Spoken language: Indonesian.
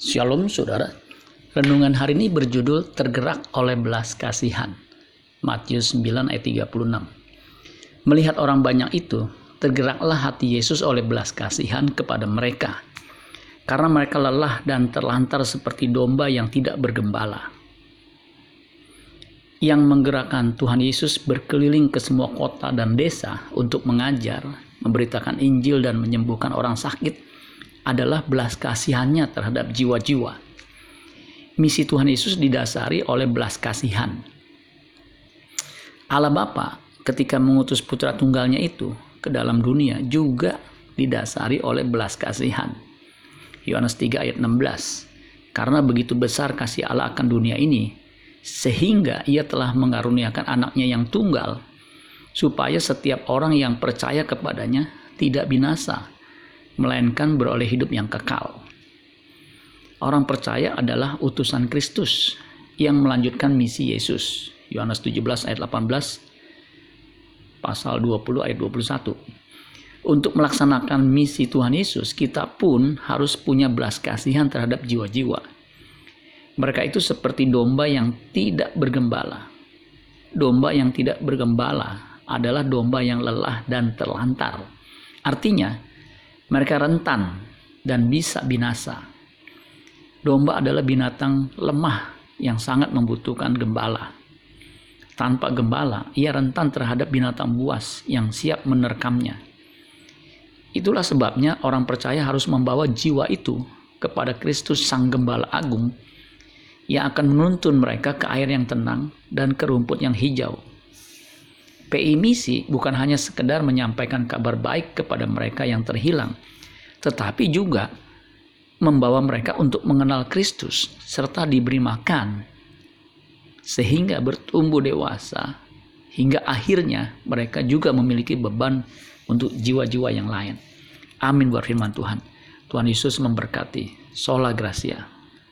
Shalom saudara. Renungan hari ini berjudul Tergerak oleh belas kasihan. Matius 9 ayat 36. Melihat orang banyak itu, tergeraklah hati Yesus oleh belas kasihan kepada mereka. Karena mereka lelah dan terlantar seperti domba yang tidak bergembala. Yang menggerakkan Tuhan Yesus berkeliling ke semua kota dan desa untuk mengajar, memberitakan Injil dan menyembuhkan orang sakit adalah belas kasihannya terhadap jiwa-jiwa. Misi Tuhan Yesus didasari oleh belas kasihan. Allah Bapa ketika mengutus putra tunggalnya itu ke dalam dunia juga didasari oleh belas kasihan. Yohanes 3 ayat 16. Karena begitu besar kasih Allah akan dunia ini, sehingga ia telah mengaruniakan anaknya yang tunggal, supaya setiap orang yang percaya kepadanya tidak binasa, melainkan beroleh hidup yang kekal. Orang percaya adalah utusan Kristus yang melanjutkan misi Yesus. Yohanes 17 ayat 18 pasal 20 ayat 21. Untuk melaksanakan misi Tuhan Yesus, kita pun harus punya belas kasihan terhadap jiwa-jiwa. Mereka itu seperti domba yang tidak bergembala. Domba yang tidak bergembala adalah domba yang lelah dan terlantar. Artinya, mereka rentan dan bisa binasa. Domba adalah binatang lemah yang sangat membutuhkan gembala. Tanpa gembala, ia rentan terhadap binatang buas yang siap menerkamnya. Itulah sebabnya orang percaya harus membawa jiwa itu kepada Kristus Sang Gembala Agung yang akan menuntun mereka ke air yang tenang dan ke rumput yang hijau. PI misi bukan hanya sekedar menyampaikan kabar baik kepada mereka yang terhilang, tetapi juga membawa mereka untuk mengenal Kristus serta diberi makan sehingga bertumbuh dewasa hingga akhirnya mereka juga memiliki beban untuk jiwa-jiwa yang lain. Amin buat firman Tuhan. Tuhan Yesus memberkati. Sola Gracia.